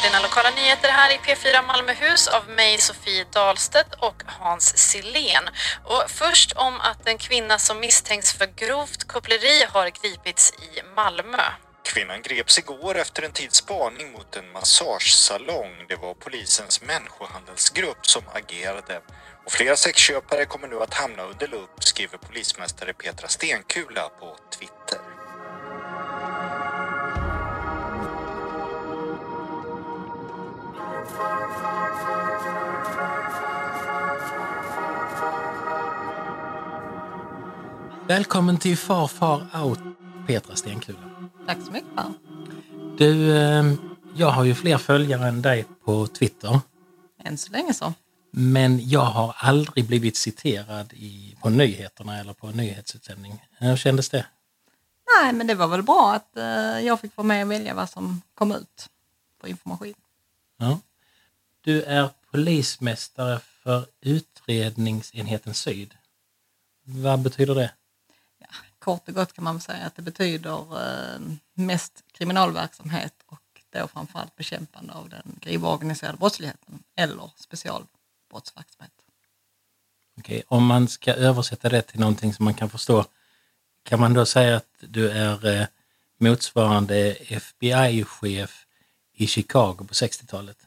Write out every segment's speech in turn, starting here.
får dina lokala nyheter här i P4 Malmöhus av mig Sofie Dahlstedt och Hans Silén. Och först om att en kvinna som misstänks för grovt koppleri har gripits i Malmö. Kvinnan greps igår efter en tids spaning mot en massagesalong. Det var polisens människohandelsgrupp som agerade. Och flera sexköpare kommer nu att hamna under lupp, skriver polismästare Petra Stenkula på Twitter. Välkommen till Far Far Out, Petra Stenkula. Tack så mycket Per. Du, eh, jag har ju fler följare än dig på Twitter. Än så länge så. Men jag har aldrig blivit citerad i, på nyheterna eller på en nyhetsutsändning. Hur kändes det? Nej, men det var väl bra att eh, jag fick vara med och välja vad som kom ut för information. Ja. Du är polismästare för utredningsenheten Syd. Vad betyder det? Kort och gott kan man säga att det betyder eh, mest kriminalverksamhet och då framförallt bekämpande av den grova organiserade brottsligheten eller specialbrottsverksamhet. Okej, Om man ska översätta det till någonting som man kan förstå, kan man då säga att du är eh, motsvarande FBI-chef i Chicago på 60-talet?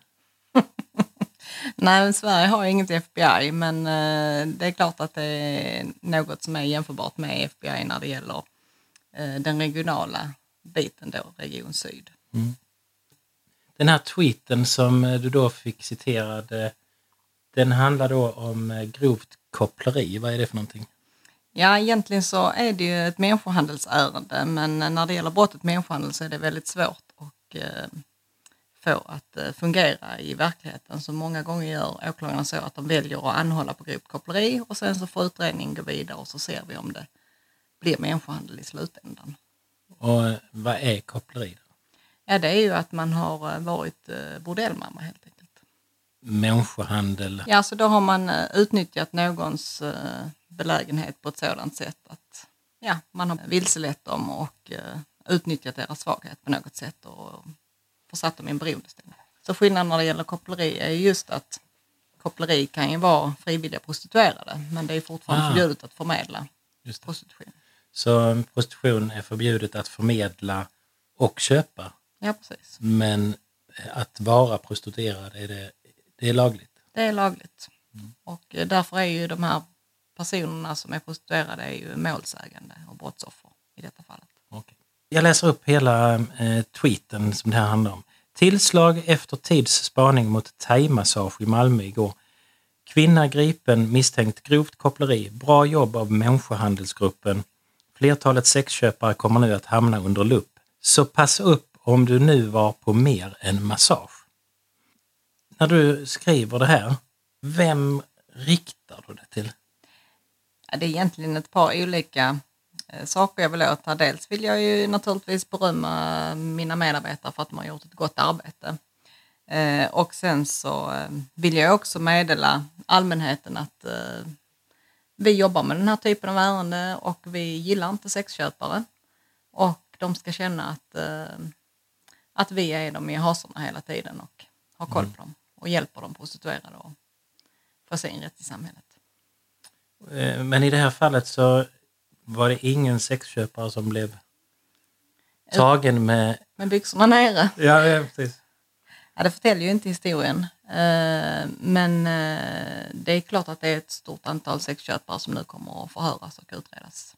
Nej, Sverige har inget FBI, men eh, det är klart att det är något som är jämförbart med FBI när det gäller eh, den regionala biten då, Region Syd. Den här tweeten som eh, du då fick citerad, den handlar då om grovt koppleri. Vad är det för någonting? Ja, egentligen så är det ju ett människohandelsärende, men när det gäller brottet människohandel så är det väldigt svårt att få att eh, fungera i verkligheten. Så många gånger gör åklagarna så att de väljer att anhålla på grovt koppleri och sen så får utredningen gå vidare och så ser vi om det blir människohandel i slutändan. Och eh, vad är koppleri? Då? Ja, det är ju att man har eh, varit bordellmamma helt enkelt. Människohandel. Ja, så då har man utnyttjat någons belägenhet på ett sådant sätt att ja, man har vilselett dem och utnyttjat deras svaghet på något sätt och försatt dem i en beroendeställning. Så skillnaden när det gäller koppleri är ju just att koppleri kan ju vara frivilliga prostituerade men det är fortfarande Ah. förbjudet att förmedla prostitution. Så prostitution är förbjudet att förmedla och köpa. Ja, precis. Men att vara prostituerad, är det, det är lagligt. Det är lagligt. Och eh, därför är ju de här personerna som är prostituerade är ju målsägande och brottsoffer i detta fallet. Jag läser upp hela eh, tweeten som det här handlar om. Tillslag efter tids spaning mot thaimassage i Malmö igår. Kvinna gripen misstänkt grovt koppleri. Bra jobb av människohandelsgruppen. Flertalet sexköpare kommer nu att hamna under lupp. Så passa upp om du nu var på mer än massage. När du skriver det här, vem riktar du det till? Ja, det är egentligen ett par olika saker jag vill åt här. Dels vill jag ju naturligtvis berömma mina medarbetare för att de har gjort ett gott arbete. Eh, och sen så eh, vill jag också meddela allmänheten att eh, vi jobbar med den här typen av ärende och vi gillar inte sexköpare. Och de ska känna att, eh, att vi är dem i hasorna hela tiden och har koll på dem och hjälper de prostituerade att få sin rätt i samhället. Eh, Men i det här fallet så var det ingen sexköpare som blev tagen med... med byxorna nere. Ja, ja precis. Ja, det förtäljer ju inte historien. Eh, Men eh, det är klart att det är ett stort antal sexköpare som nu kommer att förhöras och utredas.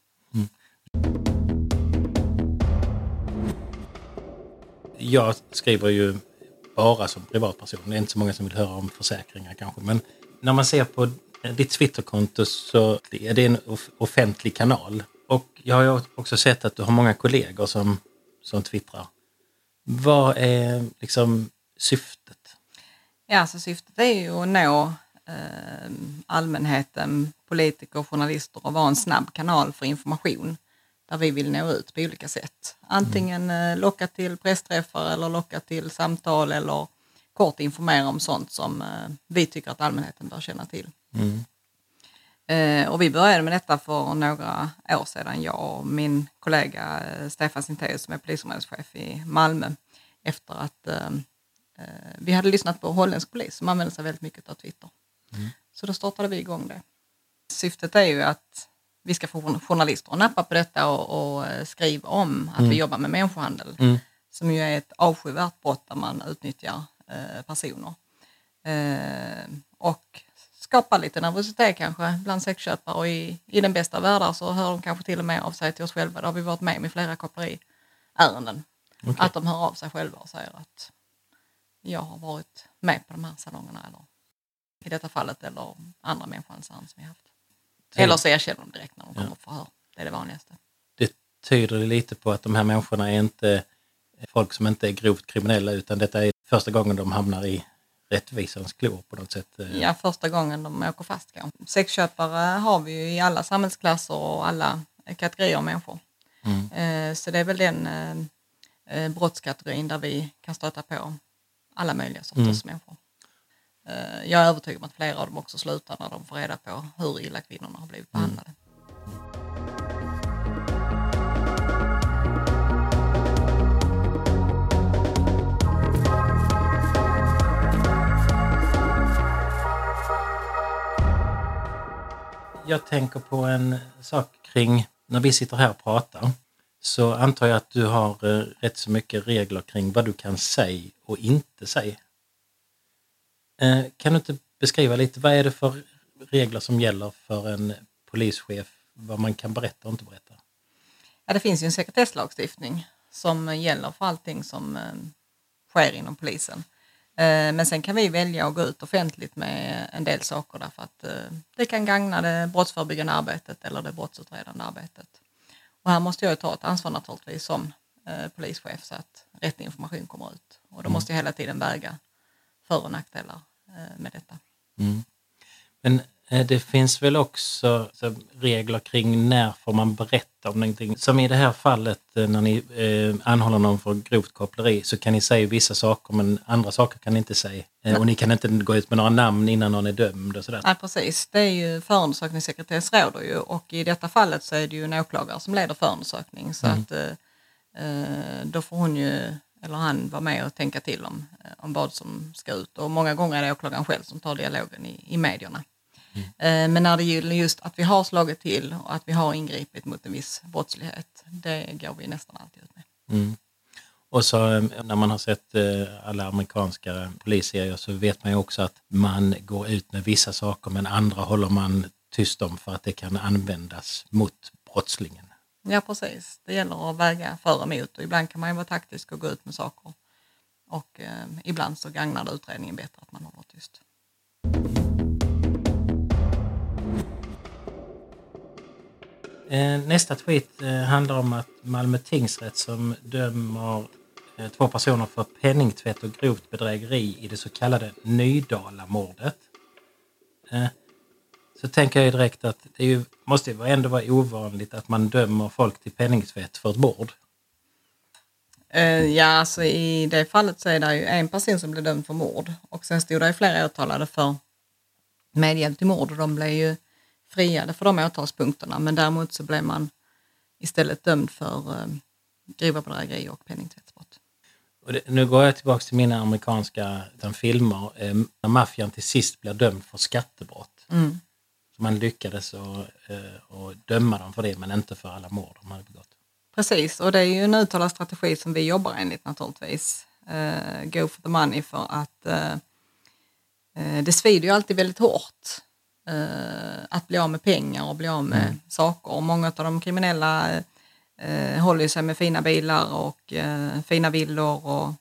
Jag skriver ju bara som privatperson. Det är inte så många som vill höra om försäkringar kanske. Men när man ser på ditt Twitterkonto så är det en off- offentlig kanal. Och jag har också sett att du har många kollegor som, som twittrar. Vad är liksom syftet? Ja, så syftet är ju att nå eh, allmänheten, politiker, journalister och vara en snabb kanal för information där vi vill nå ut på olika sätt. Antingen eh, locka till pressträffar eller locka till samtal eller kort informera om sånt som eh, vi tycker att allmänheten bör känna till. Eh, och vi började med detta för några år sedan, jag och min kollega eh, Stefan Sintéus som är polisområdeschef i Malmö, efter att vi hade lyssnat på holländsk polis som använder sig väldigt mycket av Twitter. Så då startade vi igång det. Syftet är ju att vi ska få journalister att nappa på detta och, och skriva om att vi jobbar med människohandel. Mm. Som ju är ett avskyvärt brott där man utnyttjar personer. Eh, och skapar lite nervositet kanske bland sexköpare och i, i den bästa världar så hör de kanske till och med av sig till oss själva. Det har vi varit med om i flera koppleriärenden. Okej. Att de hör av sig själva och säger att jag har varit med på de här salongerna eller i detta fallet eller andra människohandelsärenden som vi haft. Eller så erkänner de direkt när de kommer på förhör. Det är det vanligaste. Det tyder lite på att de här människorna är inte folk som inte är grovt kriminella utan detta är första gången de hamnar i rättvisans klor på något sätt. eh. Ja, första gången de åker fast kanske. Sexköpare har vi ju i alla samhällsklasser och alla kategorier av människor. Mm. Eh, Så det är väl den eh, brottskategorin där vi kan stöta på alla möjliga sorters människor. Eh, Jag är övertygad om att flera av dem också slutar när de får reda på hur illa kvinnorna har blivit behandlade. Jag tänker på en sak kring när vi sitter här och pratar så antar jag att du har eh, rätt så mycket regler kring vad du kan säga och inte säga. Eh, Kan du inte beskriva lite, vad är det för regler som gäller för en polischef, vad man kan berätta och inte berätta? Ja, det finns ju en sekretesslagstiftning som gäller för allting som eh, sker inom polisen. Eh, men sen kan vi välja att gå ut offentligt med en del saker därför att eh, det kan gagna det brottsförebyggande arbetet eller det brottsutredande arbetet. Och här måste jag ju ta ett ansvar naturligtvis som eh, polischef så att rätt information kommer ut. Och då måste jag hela tiden väga för och nackdelar med detta. Men eh, det finns väl också så, regler kring när får man berätta om någonting. Som i det här fallet eh, när ni eh, anhåller någon för grovt koppleri så kan ni säga vissa saker men andra saker kan ni inte säga. Eh, och ni kan inte gå ut med några namn innan någon är dömd och sådär. Nej, precis. Det är ju förundersökningssekretess råder ju och i detta fallet så är det ju en åklagare som leder förundersökning så att eh, eh, då får hon ju, eller han, vara med och tänka till om, eh, om vad som ska ut och många gånger är det åklagaren själv som tar dialogen i, i medierna. Eh, men när det gäller just att vi har slagit till och att vi har ingripit mot en viss brottslighet, det går vi nästan alltid ut med. Mm. Och så eh, när man har sett eh, alla amerikanska polisserier så vet man ju också att man går ut med vissa saker men andra håller man tyst om för att det kan användas mot brottslingen. Ja, precis. Det gäller att väga för och emot och ibland kan man ju vara taktisk och gå ut med saker. Och eh, ibland så gagnar det utredningen bättre att man håller tyst. Eh, nästa tweet eh, handlar om att Malmö tingsrätt som dömer eh, två personer för penningtvätt och grovt bedrägeri i det så kallade Nydalamordet. Eh, Så tänker jag direkt att det ju, måste ju ändå vara ovanligt att man dömer folk till penningtvätt för ett mord. Ja, alltså i det fallet så är det ju en person som blev dömd för mord och sen stod det ju flera åtalade för medhjälp till mord och de blev ju friade för de åtalspunkterna men däremot så blev man istället dömd för eh, grova bedrägeri och penningtvättsbrott. Och det, nu går jag tillbaka till mina amerikanska utan filmer. Eh, när maffian till sist blir dömd för skattebrott. Mm. Så man lyckades att eh, och döma dem för det men inte för alla mord de hade begått. Precis, och det är ju en uttalad strategi som vi jobbar enligt naturligtvis. Eh, go for the money för att eh, det svider ju alltid väldigt hårt att bli av med pengar och bli av med saker. Och många av de kriminella eh, håller sig med fina bilar och eh, fina villor och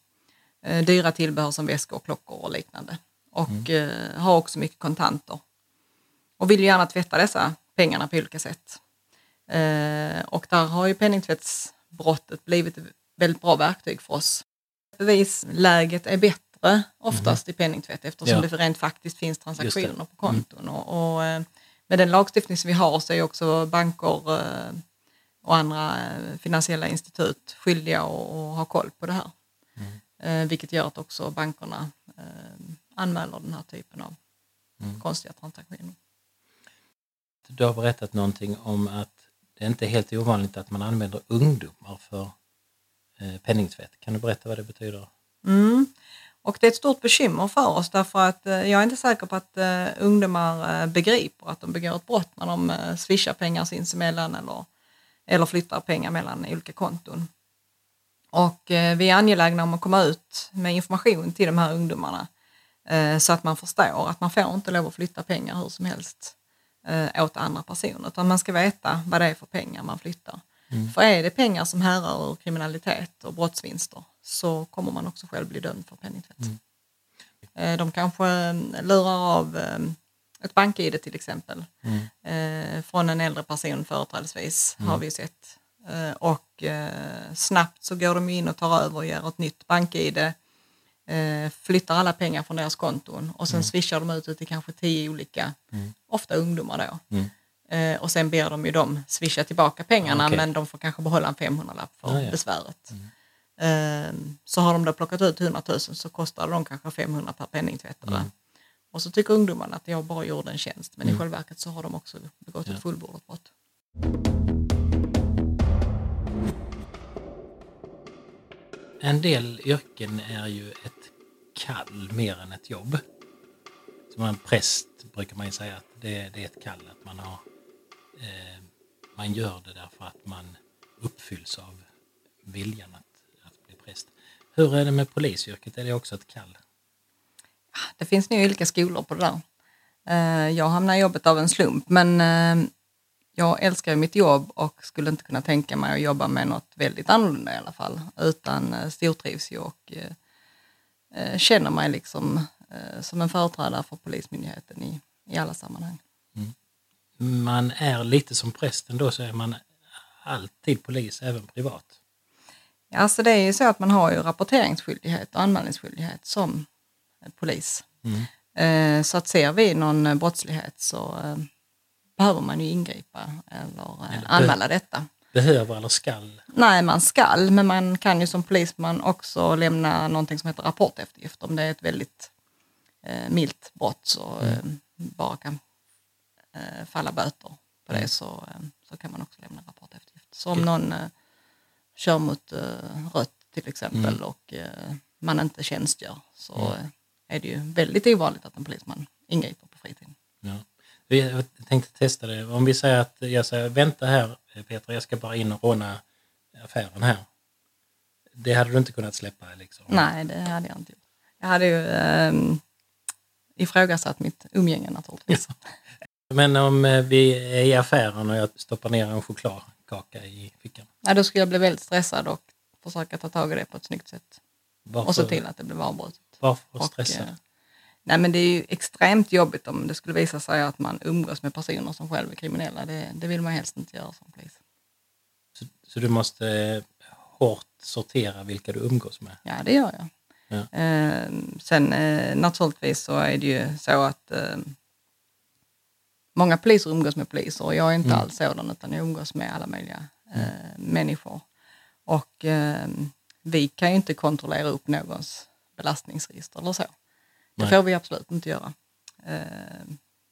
eh, dyra tillbehör som väskor, klockor och liknande. Och eh, har också mycket kontanter. Och vill ju gärna tvätta dessa pengarna på olika sätt. Eh, och där har ju penningtvättsbrottet blivit ett väldigt bra verktyg för oss. Bevisläget är bättre oftast i penningtvätt eftersom Ja. det rent faktiskt finns transaktioner på konton. Och, och, eh, med den lagstiftning som vi har så är också banker eh, och andra eh, finansiella institut skyldiga att ha koll på det här. Eh, vilket gör att också bankerna anmäler den här typen av konstiga transaktioner. Du har berättat någonting om att det inte är helt ovanligt att man använder ungdomar för penningtvätt. Kan du berätta vad det betyder? Mm. Och det är ett stort bekymmer för oss därför att eh, jag är inte säker på att eh, ungdomar eh, begriper att de begår ett brott när de swishar pengar sinsemellan eller, eller flyttar pengar mellan olika konton. Och vi är angelägna om att komma ut med information till de här ungdomarna så att man förstår att man får inte lov att flytta pengar hur som helst åt andra personer utan man ska veta vad det är för pengar man flyttar. För är det pengar som härrör ur kriminalitet och brottsvinster så kommer man också själv bli dömd för penningtvätt. Eh, De kanske eh, lurar av eh, ett bank-id till exempel. Eh, från en äldre person företrädesvis har vi sett. Eh, Och snabbt så går de in och tar över och gör ett nytt bank-id, flyttar alla pengar från deras konton och sen swishar de ut det till kanske tio olika, ofta ungdomar då. Eh, Och sen ber de ju dem swisha tillbaka pengarna Okej. men de får kanske behålla en 500-lapp för Ja, ja. besväret. Eh, Så har de då plockat ut 100 000 så kostar de kanske 500 per penningtvättare. Och så tycker ungdomarna att jag bara gjorde en tjänst men i själva verket så har de också begått ett fullbordat brott. En del yrken är ju ett kall mer än ett jobb. Som en präst brukar man ju säga att det, det är ett kall, att man har man gör det därför att man uppfylls av viljan att, att bli präst. Hur är det med polisyrket? Är det också ett kall? Det finns nog olika skolor på det där. Eh, Jag hamnade i jobbet av en slump men eh, jag älskar mitt jobb och skulle inte kunna tänka mig att jobba med något väldigt annorlunda i alla fall. Utan eh, stortrivs ju och eh, eh, känner mig liksom eh, som en företrädare för Polismyndigheten i, i alla sammanhang. Man är lite som prästen då så är man alltid polis även privat. Ja, alltså det är ju så att man har ju rapporteringsskyldighet och anmälningsskyldighet som eh, polis. Eh, Så att ser vi någon eh, brottslighet så eh, behöver man ju ingripa eller eh, Eller- anmäla detta. Behöver eller skall. Nej, man skall, men man kan ju som polisman också lämna någonting som heter rapporteftergift om det är ett väldigt eh, milt brott så eh, bara kan eh, falla böter på det så, eh, så kan man också lämna rapporteftergift. Så om någon eh, kör mot eh, rött till exempel och eh, man inte tjänstgör så eh, är det ju väldigt ovanligt att en polisman ingriper på fritiden. Ja. Jag tänkte testa det. Om vi säger att jag säger vänta här Peter, jag ska bara in och råna affären här. Det hade du inte kunnat släppa liksom? Nej, det hade jag inte gjort. Jag hade ju eh, ifrågasatt mitt umgänge naturligtvis. Men om eh, vi är i affären och jag stoppar ner en chokladkaka i fickan. Ja, då skulle jag bli väldigt stressad och försöka ta tag i det på ett snyggt sätt. Varför, Och se till att det blir avbrutet. varför stressad? eh, nej men det är ju extremt jobbigt om det skulle visa sig att man umgås med personer som själv är kriminella. Det, det vill man helst inte göra som polis. Så, så du måste eh, hårt sortera vilka du umgås med? Ja, det gör jag. Ja. Eh, sen eh, naturligtvis så är det ju så att eh, många poliser umgås med poliser och jag är inte Mm. alls sådan utan jag umgås med alla möjliga eh, människor. Och eh, vi kan ju inte kontrollera upp någons belastningsregister eller så. Det Nej. får vi absolut inte göra. Eh,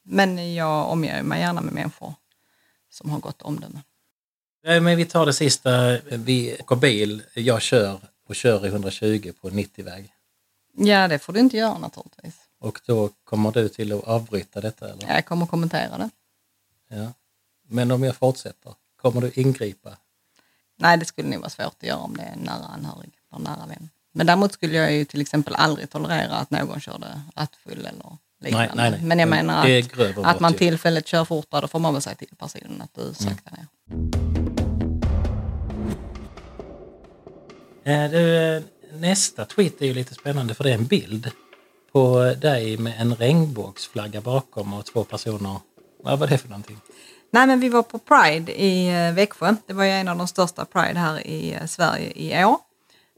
men jag omger mig gärna med människor som har gott omdöme. Nej, men vi tar det sista. Vi åker bil, jag kör och kör i 120 på 90-väg. Ja, det får du inte göra naturligtvis. Och då kommer du till att avbryta detta? Eller? Jag kommer kommentera det. Ja. Men om jag fortsätter, kommer du ingripa? Nej, det skulle nog vara svårt att göra om det är en nära anhörig eller nära vän. Men däremot skulle jag ju till exempel aldrig tolerera att någon körde rattfull eller liknande. nej, nej. Men jag menar att, att man tillfälligt kör fortare, då får man väl säga till personen att du sakta ner. Eh, Du, eh, nästa tweet är ju lite spännande för det är en bild på dig med en regnbågsflagga bakom och två personer. Vad var det för någonting? Nej, men vi var på Pride i eh, Växjö. Det var ju en av de största Pride här i eh, Sverige i år.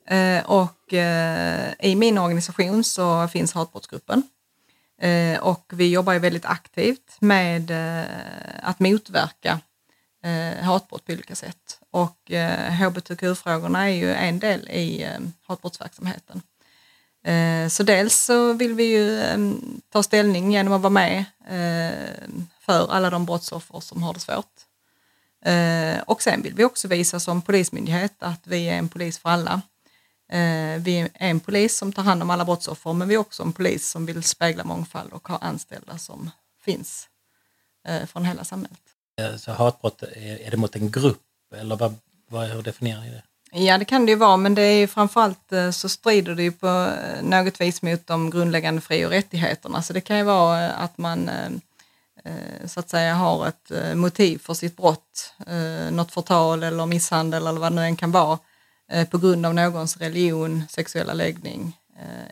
Eh, och i min organisation så finns hatbrottsgruppen. Och vi jobbar ju väldigt aktivt med att motverka hatbrott på olika sätt. Och hbtq-frågorna är ju en del i hatbrottsverksamheten. Eh, så dels så vill vi ju ta ställning genom att vara med eh, för alla de brottsoffer som har det svårt. Eh, och sen vill vi också visa som polismyndighet att vi är en polis för alla. Vi är en polis som tar hand om alla brottsoffer men vi är också en polis som vill spegla mångfald och ha anställda som finns från hela samhället. Så hatbrott, är är det mot en grupp eller vad, vad, hur definierar ni det? Ja, det kan det ju vara, men det är ju framförallt eh, så strider det ju på eh, något vis mot de grundläggande fri och rättigheterna. Så det kan ju vara eh, att man så att säga har ett motiv för sitt brott, något förtal eller misshandel eller vad det nu än kan vara, på grund av någons religion, sexuella läggning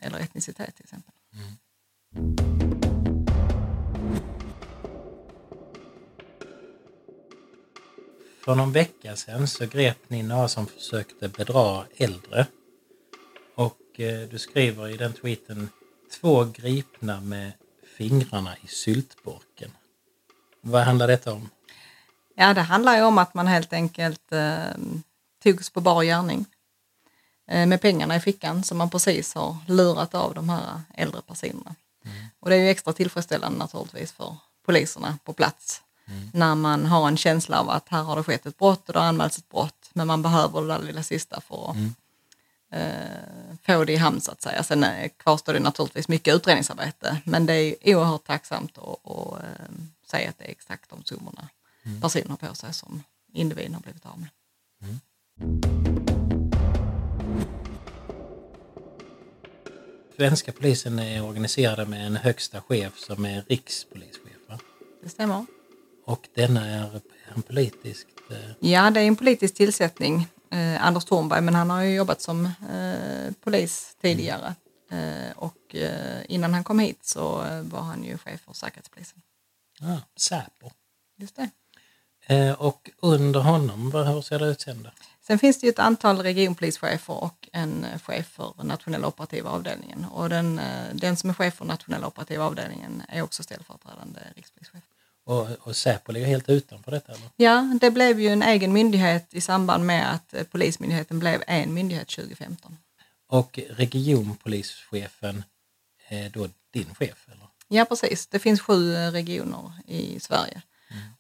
eller etnicitet till exempel. Mm. För någon vecka sedan så grep ni några som försökte bedra äldre. Och eh, du skriver i den tweeten två gripna med fingrarna i syltburken. Vad handlar detta om? Ja, det handlar ju om att man helt enkelt eh, togs på bar gärning eh, med pengarna i fickan som man precis har lurat av de här äldre personerna. Och det är ju extra tillfredsställande naturligtvis för poliserna på plats när man har en känsla av att här har det skett ett brott och det har anmälts ett brott men man behöver det där lilla sista för att eh, få det i hamn så att säga. Sen eh, kvarstår det naturligtvis mycket utredningsarbete men det är oerhört tacksamt att, att eh, säga att det är exakt de summorna personen har på sig som individen har blivit av med. Svenska polisen är organiserade med en högsta chef som är rikspolischef. Va? Det stämmer. Och denna är en politiskt... Eh, Ja, det är en politisk tillsättning, eh, Anders Thornberg, men han har ju jobbat som eh, polis tidigare. Eh, och eh, innan han kom hit så eh, var han ju chef för Säkerhetspolisen. ah, Säpo. Just det. Och under honom, vad, hur ser det ut sen då? Sen finns det ju ett antal regionpolischefer och en chef för nationella operativa avdelningen. Och den, den som är chef för nationella operativa avdelningen är också ställföreträdande rikspolischef. Och, och Säpo ligger helt utanför detta? Eller? Ja, det blev ju en egen myndighet i samband med att eh, Polismyndigheten blev en myndighet 2015. Och regionpolischefen är då din chef? Eller? Ja, precis. Det finns sju eh, regioner i Sverige.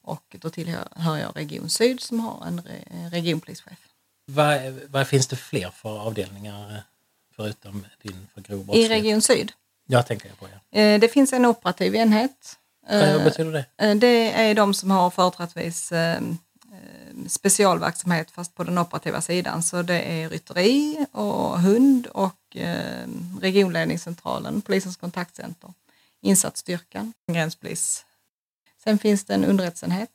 Och då tillhör jag Region Syd som har en re- regionpolischef. Vad, vad finns det fler för avdelningar eh, förutom din för grov I? Region Syd. Ja, tänker jag på. Ja. Eh, Det finns en operativ enhet. Vad Eh, betyder det? eh, Det är de som har företrädesvis eh, eh, specialverksamhet fast på den operativa sidan. Så det är rytteri och hund och eh, regionledningscentralen, polisens kontaktcenter, insatsstyrkan, gränspolis. Sen finns det en underrättelseenhet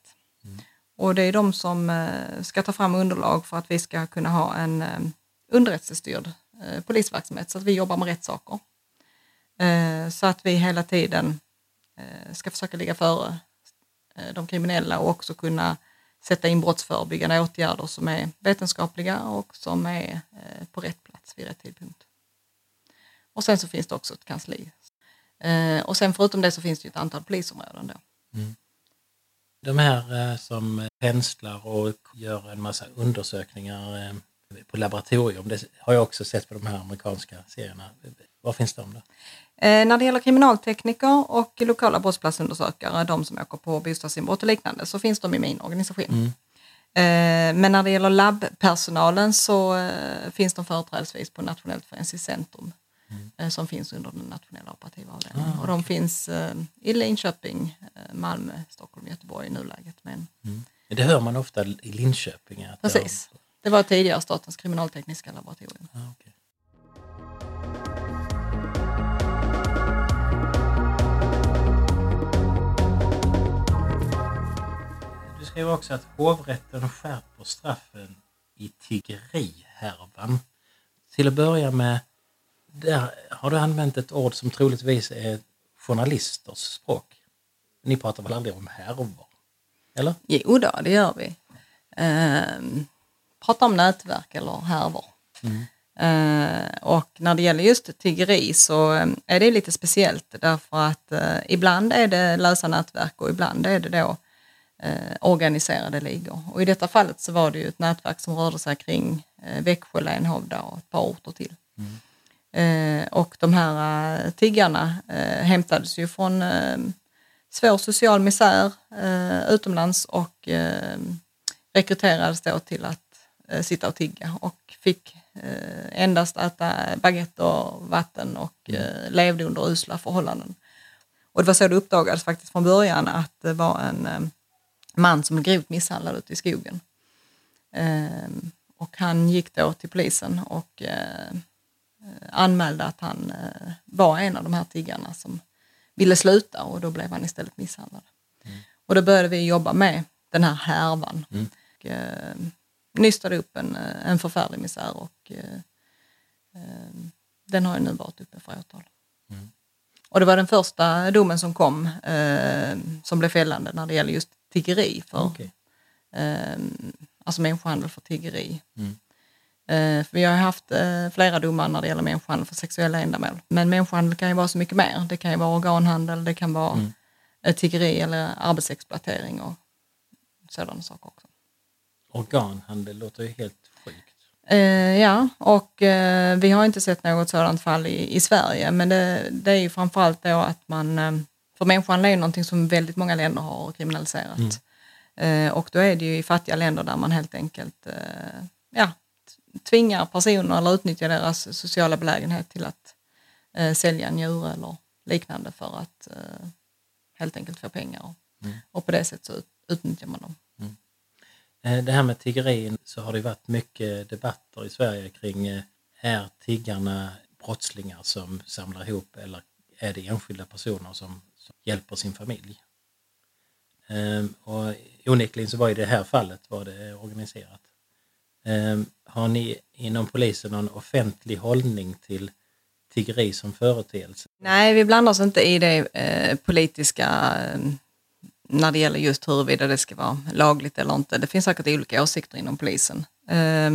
och det är de som eh, ska ta fram underlag för att vi ska kunna ha en eh, underrättelsestyrd eh, polisverksamhet så att vi jobbar med rätt saker. Eh, Så att vi hela tiden eh, Eh, ska försöka ligga före eh, de kriminella och också kunna sätta in brottsförebyggande åtgärder som är vetenskapliga och som är eh, på rätt plats vid rätt tidpunkt. Och sen så finns det också ett kansli. Eh, Och sen förutom det så finns det ju ett antal polisområden då. Mm. De här eh, som penslar och gör en massa undersökningar eh, på laboratorium, det har jag också sett på de här amerikanska serierna. Var finns de då? Eh, när det gäller kriminaltekniker och lokala brottsplatsundersökare, de som åker på bostadsinbrott och liknande, så finns de i min organisation. Eh, men när det gäller labbpersonalen så eh, finns de företrädesvis på Nationellt forensiskt centrum eh, som finns under den nationella operativa avdelningen. Ah, och de finns i Linköping, Malmö, Stockholm, Göteborg i nuläget. Men Det hör man ofta i Linköping. Att precis, det var tidigare Statens kriminaltekniska laboratorium. Ja, okej. Skriver också att hovrätten skärper straffen i tiggerihärvan. Till att börja med, där har du använt ett ord som troligtvis är journalisters språk. Ni pratar väl aldrig om härvor? Eller? Jo då, det gör vi. Eh, pratar om nätverk eller härvor. Eh, och när det gäller just tiggeri så eh, är det lite speciellt därför att eh, ibland är det lösa nätverk och ibland är det då eh, organiserade ligor. Och i detta fallet så var det ju ett nätverk som rörde sig kring eh, Växjö, Lenhovda och ett par orter till. Eh, och de här eh, tiggarna eh, hämtades ju från eh, svår social misär eh, utomlands och eh, rekryterades då till att eh, sitta och tigga och fick eh, endast äta baguette och vatten och eh, levde under usla förhållanden. Och det var så det uppdagades faktiskt från början att det var en man som blev grovt misshandlad ute i skogen. Eh, och han gick då till polisen och eh, anmälde att han eh, var en av de här tiggarna som ville sluta och då blev han istället misshandlad. Mm. Och då började vi jobba med den här härvan. Mm. Och, eh, nystade upp en, eh, en förfärlig misär och eh, den har ju nu varit uppe för åtal. Mm. Och det var den första domen som kom eh, som blev fällande när det gäller just tiggeri, för, Okej. eh, alltså människohandel för tiggeri. Mm. Eh, för vi har haft eh, flera domar när det gäller människohandel för sexuella ändamål. Men människohandel kan ju vara så mycket mer. Det kan ju vara organhandel, det kan vara Mm. eh, tiggeri eller arbetsexploatering och sådana saker också. Organhandel låter ju helt sjukt. Eh, ja, och eh, vi har inte sett något sådant fall i, i Sverige, men det, det är ju framförallt då att man, eh, för människohandel är ju någonting som väldigt många länder har kriminaliserat. Eh, och då är det ju i fattiga länder där man helt enkelt eh, ja, tvingar personer eller utnyttjar deras sociala belägenhet till att eh, sälja njure eller liknande för att helt enkelt få pengar. Mm. Och på det sättet så ut, utnyttjar man dem. Eh, Det här med tiggerin så har det varit mycket debatter i Sverige kring är tiggarna brottslingar som samlar ihop eller är det enskilda personer som, som hjälper sin familj? Ehm, och onekligen så var i det här fallet var det organiserat. Ehm, har ni inom polisen någon offentlig hållning till tiggeri som företeelse? Nej, vi blandar oss inte i det eh, politiska eh, när det gäller just huruvida det ska vara lagligt eller inte. Det finns säkert olika åsikter inom polisen. Eh,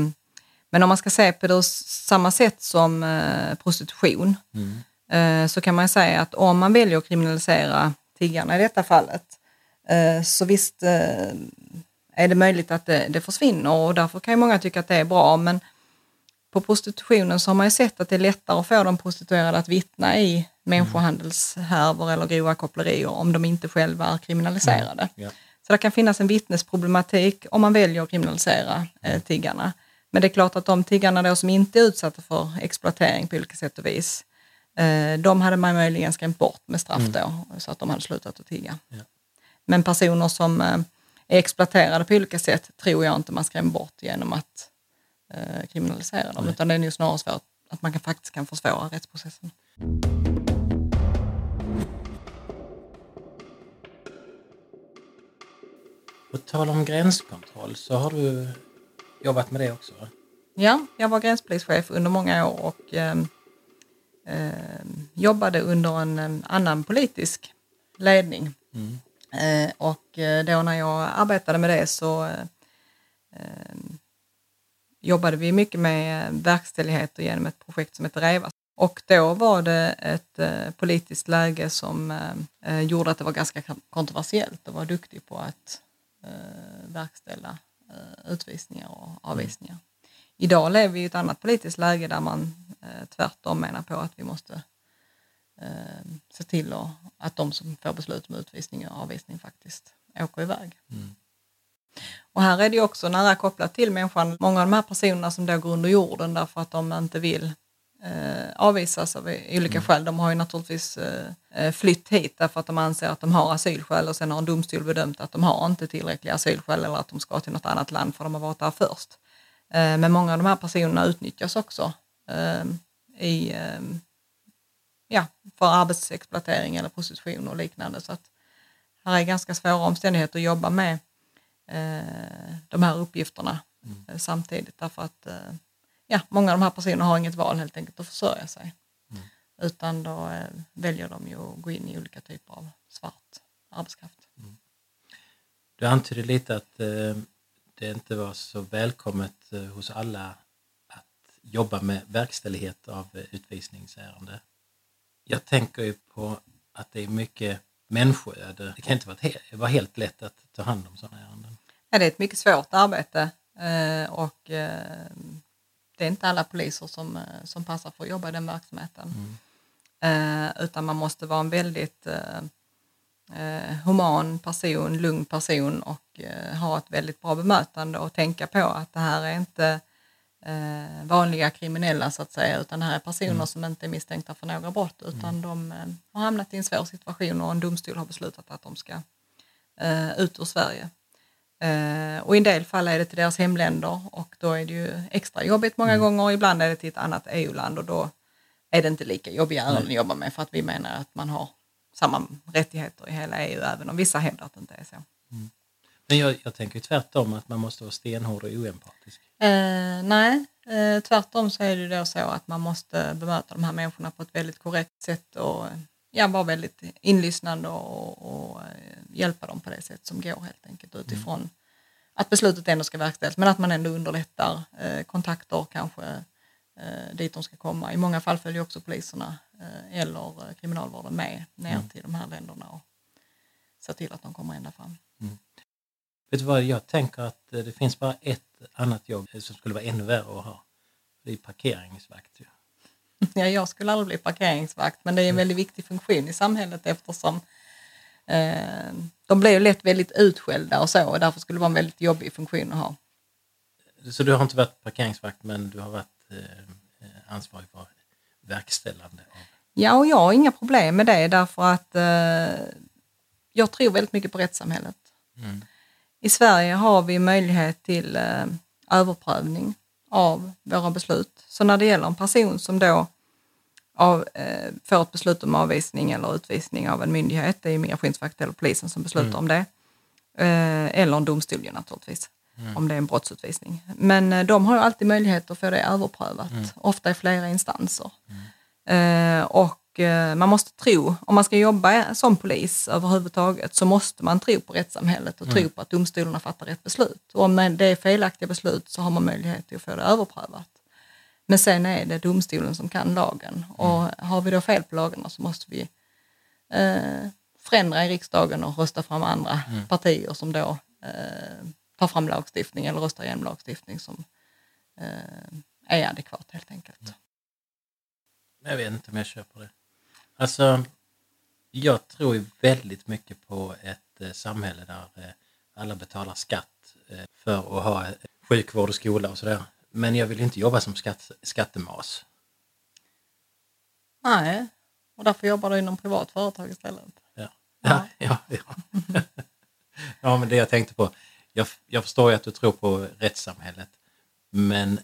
men om man ska se på det ur samma sätt som eh, prostitution Mm. Eh, så kan man säga att om man väljer att kriminalisera tiggarna i detta fallet eh, så visst eh, är det möjligt att det, det försvinner och därför kan ju många tycka att det är bra men på prostitutionen så har man ju sett att det är lättare att få de prostituerade att vittna i människohandelshärvor eller grova kopplerier om de inte själva är kriminaliserade. Ja. Så det kan finnas en vittnesproblematik om man väljer att kriminalisera eh, tiggarna. Men det är klart att de tiggarna då som inte är utsatta för exploatering på olika sätt och vis, de hade man möjligen skrämt bort med straff då, så att de hade slutat att tigga. Ja. Men personer som eh, är exploaterade på olika sätt tror jag inte man skrämmer bort genom att eh, kriminalisera dem, Nej. utan det är nog snarare så att, man kan, faktiskt kan försvåra rättsprocessen. På tal om gränskontroll så har du jobbat med det också? va? Ja, jag var gränspolischef under många år och eh, eh, jobbade under en, eh, annan politisk ledning. Mm. Eh, och eh, då när jag arbetade med det så eh, eh, jobbade vi mycket med eh, verkställigheter genom ett projekt som heter REVA. Och då var det ett eh, politiskt läge som eh, eh, gjorde att det var ganska kontroversiellt att vara duktig på att eh, verkställa eh, utvisningar och avvisningar. Idag lever vi i ett annat politiskt läge där man eh, tvärtom menar på att vi måste eh, se till att, att de som får beslut om utvisning och avvisning faktiskt åker iväg. Mm. Och här är det också nära kopplat till människan. Många av de här personerna som då går under jorden därför att de inte vill eh, avvisas av olika skäl. De har ju naturligtvis eh, flytt hit därför att de anser att de har asylskäl och sen har en domstol bedömt att de har inte tillräckliga asylskäl eller att de ska till något annat land för de har varit där först. Eh, men många av de här personerna utnyttjas också eh, i, eh, ja, för arbetsexploatering eller prostitution och liknande. Så att här är ganska svåra omständigheter att jobba med eh, de här uppgifterna eh, samtidigt därför att ja, många av de här personerna har inget val helt enkelt att försörja sig. Mm. Utan då väljer de ju att gå in i olika typer av svart arbetskraft. Du antydde lite att det inte var så välkommet eh, hos alla att jobba med verkställighet av eh, utvisningsärende. Jag tänker ju på att det är mycket människoöde. Det kan inte vara he- vara helt lätt att ta hand om sådana ärenden. Ja, det är ett mycket svårt arbete eh, och det är inte alla poliser som, som passar för att jobba i den verksamheten. Mm. Utan man måste vara en väldigt eh, human person, lugn person och eh, ha ett väldigt bra bemötande och tänka på att det här är inte eh, vanliga kriminella så att säga, utan det här är personer Mm. som inte är misstänkta för några brott, utan de eh, har hamnat i en svår situation och en domstol har beslutat att de ska eh, ut ur Sverige. Eh, och i en del fall är det till deras hemländer och då är det ju extra jobbigt många gånger och ibland är det till ett annat EU-land och då är det inte lika jobbiga ärenden att jobba med för att vi menar att man har samma rättigheter i hela EU även om vissa hävdar att det inte är så. Men jag, jag tänker tvärtom att man måste vara stenhård och oempatisk. Eh, nej, eh, tvärtom så är det då så att man måste bemöta de här människorna på ett väldigt korrekt sätt och ja, vara väldigt inlyssnande och, och eh, hjälpa dem på det sätt som går helt enkelt utifrån att beslutet ändå ska verkställas men att man ändå underlättar eh, kontakter kanske eh, dit de ska komma. I många fall följer också poliserna eh, eller eh, kriminalvården med ner till de här länderna och ser till att de kommer ända fram. Vet du vad, jag tänker att eh, det finns bara ett annat jobb som skulle vara ännu värre att ha. Det är parkeringsvakt. Ju. Ja, jag skulle aldrig bli parkeringsvakt men det är en väldigt viktig funktion i samhället eftersom eh, de blir ju lätt väldigt utskällda och så och därför skulle det vara en väldigt jobbig funktion att ha. Så du har inte varit parkeringsvakt men du har varit eh, ansvarig för verkställande. Ja, och jag har inga problem med det därför att eh, jag tror väldigt mycket på rättssamhället. Mm. I Sverige har vi möjlighet till eh, överprövning av våra beslut. Så när det gäller en person som då av, eh, får ett beslut om avvisning eller utvisning av en myndighet, det är Migrationsverket eller polisen som beslutar Mm. om det, eh, eller en domstol ju naturligtvis, om det är en brottsutvisning. Men eh, de har ju alltid möjlighet att få det överprövat, ofta i flera instanser. Eh, och eh, man måste tro, om man ska jobba som polis överhuvudtaget, så måste man tro på rättssamhället och tro på att domstolarna fattar rätt beslut. Och om det är felaktiga beslut så har man möjlighet att få det överprövat. Men sen är det domstolen som kan lagen och har vi då fel på lagarna så måste vi eh, förändra i riksdagen och rösta fram andra partier som då eh, tar fram lagstiftning eller röstar igenom lagstiftning som eh, är adekvat helt enkelt. Men Jag vet inte om jag köper det. Alltså, jag tror ju väldigt mycket på ett eh, samhälle där eh, alla betalar skatt för att ha sjukvård och skola och sådär. Men jag vill inte jobba som skatt, skattemas. Nej, och därför jobbar du inom privat företag istället. Ja, ja, ja. Ja, ja men det jag tänkte på. Jag, jag förstår ju att du tror på rättssamhället. Men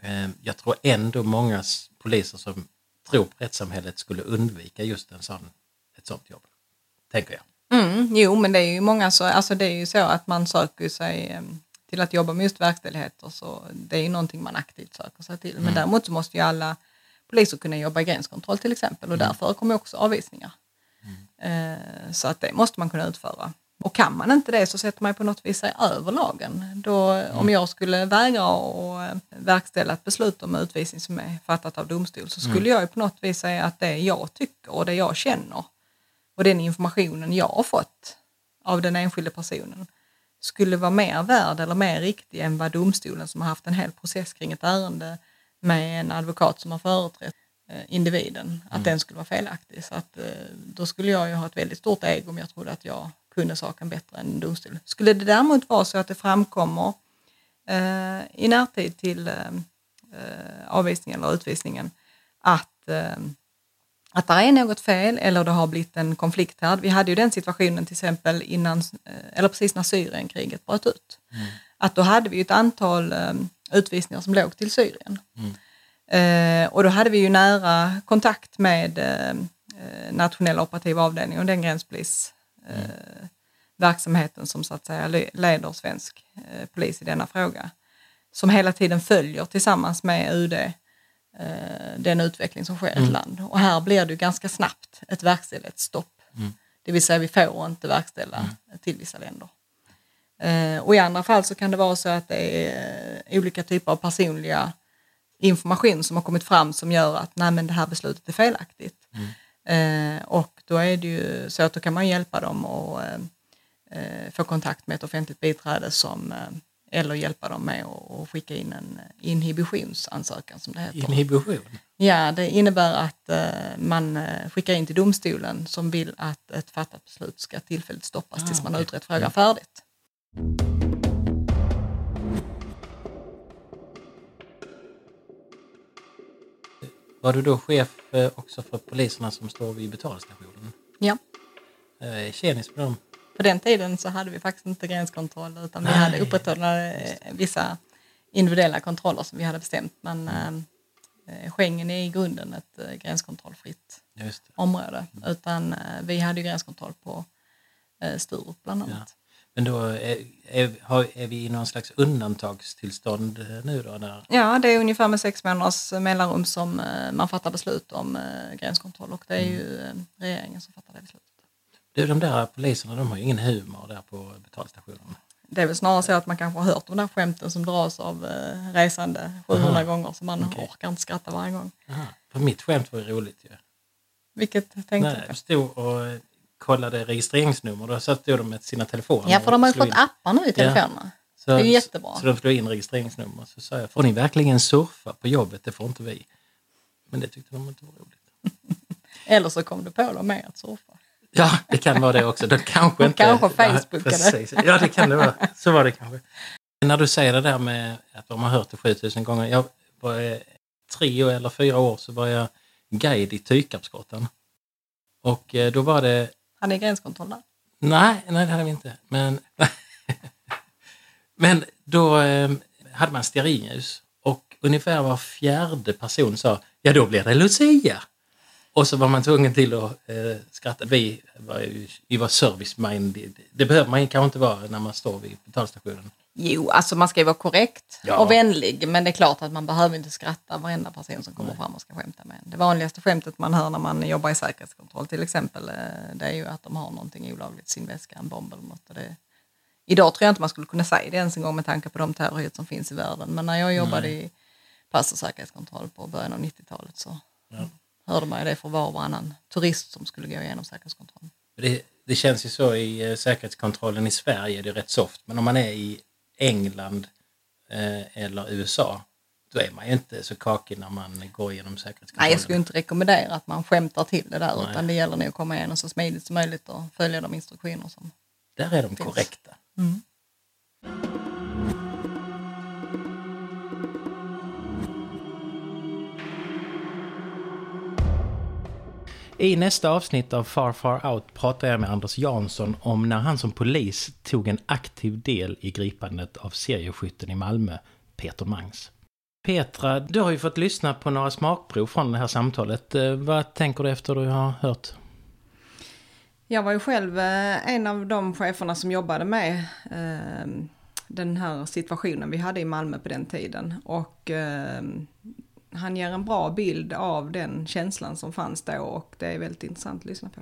eh, jag tror ändå många poliser som tror på rättssamhället skulle undvika just en sån, ett sånt jobb. Tänker jag. Mm, jo, men det är ju många så, alltså det är ju så att man söker sig eh, till att jobba med just verkställigheter så det är ju någonting man aktivt söker sig till. Men däremot så måste ju alla poliser kunna jobba i gränskontroll till exempel och där förekommer också avvisningar. Eh, så att det måste man kunna utföra. Och kan man inte det så sätter man på något vis sig över lagen. Då, Om jag skulle vägra att eh, verkställa ett beslut om utvisning som är fattat av domstol så skulle jag ju på något vis säga att det jag tycker och det jag känner och den informationen jag har fått av den enskilde personen skulle vara mer värd eller mer riktig än vad domstolen som har haft en hel process kring ett ärende med en advokat som har företrätt eh, individen, att den skulle vara felaktig. Så att, eh, då skulle jag ju ha ett väldigt stort ego om jag trodde att jag kunde saken bättre än en domstol. Skulle det däremot vara så att det framkommer eh, i närtid till eh, avvisningen eller utvisningen att eh, att det är något fel eller det har blivit en konflikt här. Vi hade ju den situationen till exempel innan, eh, eller precis när Syrienkriget bröt ut. Att då hade vi ett antal eh, utvisningar som låg till Syrien. Eh, och då hade vi ju nära kontakt med eh, eh, nationella operativa avdelningen och den gränspolis eh, verksamheten som så att säga le- leder svensk eh, polis i denna fråga. Som hela tiden följer tillsammans med UD eh, den utveckling som sker i ett land. Och här blir det ganska snabbt ett verkställighetsstopp. Det vill säga vi får inte verkställa till vissa länder. Eh, och i andra fall så kan det vara så att det är eh, olika typer av personliga information som har kommit fram som gör att nej men det här beslutet är felaktigt. Eh, och då är det ju så att då kan man hjälpa dem att eh, eh, få kontakt med ett offentligt biträde som, eh, eller hjälpa dem med att skicka in en inhibitionsansökan som det heter. Inhibition. Ja, det innebär att eh, man skickar in till domstolen som vill att ett fattat beslut ska tillfälligt stoppas tills Ah, man har utrett frågan färdigt. Var du då chef eh, också för poliserna som står vid betalstationen? Ja. Är tjenis på dem. På den tiden så hade vi faktiskt inte gränskontroll utan vi hade upprätthålla eh, vissa individuella kontroller som vi hade bestämt. Men eh, Schengen är i grunden ett eh, gränskontrollfritt område. Utan eh, vi hade ju gränskontroll på eh, Sturup bland annat. Men då är, är, är vi i någon slags undantagstillstånd eh, nu då? Där? Ja, det är ungefär med sex månaders mellanrum som eh, man fattar beslut om eh, gränskontroll och det är ju eh, regeringen som fattar det beslutet. Du, de där poliserna de har ju ingen humor där på betalstationen. Det är väl snarare så att man kanske har hört de där skämten som dras av resande 700 Aha. gånger så man Okej. orkar inte skratta varje gång. Aha. För mitt skämt var ju roligt ju. Vilket tänkte När du jag stod och kollade registreringsnummer, då satt de med sina telefoner. Ja, för de har ju fått in. appar nu i telefonerna. Så, det är jättebra. Så de slog in registreringsnummer. Så sa jag, får ni verkligen surfa på jobbet? Det får inte vi. Men det tyckte de inte var roligt. Eller så kom du på dem med att surfa. Ja, det kan vara det också. De kanske Och inte... kanske Facebookade. Ja, ja, det kan det vara. Så var det kanske. När du säger det där med att de har hört det 7000 gånger. Jag var eh, tre eller fyra år så var jag guide i Tykarpsgrottan. Och eh, då var det hade ni gränskontroll där? Nej, nej det hade vi inte. Men, men då eh, hade man stearinljus och ungefär var fjärde person sa ja då blir det Lucia. Och så var man tvungen till att eh, skratta. Vi var, ju, vi var service-minded. Det behöver man kanske inte vara när man står vid betalstationen. Jo, alltså man ska ju vara korrekt Ja. och vänlig men det är klart att man behöver inte skratta varenda person som kommer fram och ska skämta med. Det vanligaste skämtet man hör när man jobbar i säkerhetskontroll till exempel eh, det är ju att de har någonting olagligt i sin väska, en bomb eller något. Och det, idag tror jag inte man skulle kunna säga det ens en gång med tanke på de terrorhot som finns i världen men när jag jobbade i pass och säkerhetskontroll på början av 90-talet så hörde man ju det för var och varannan turist som skulle gå igenom säkerhetskontrollen. Det, det känns ju så i eh, säkerhetskontrollen i Sverige, det är rätt soft. Men om man är i England eh, eller USA, då är man ju inte så kakig när man går igenom säkerhetskontrollen. Nej, jag skulle inte rekommendera att man skämtar till det där Nej. utan det gäller nog att komma igenom så smidigt som möjligt och följa de instruktioner som Där är de Finns. korrekta. I nästa avsnitt av Far Far Out pratar jag med Anders Jansson om när han som polis tog en aktiv del i gripandet av serieskytten i Malmö, Peter Mangs. Petra, du har ju fått lyssna på några smakprov från det här samtalet. Eh, vad tänker du efter du har hört? Jag var ju själv eh, en av de cheferna som jobbade med eh, den här situationen vi hade i Malmö på den tiden. Och han ger en bra bild av den känslan som fanns då och det är väldigt intressant att lyssna på.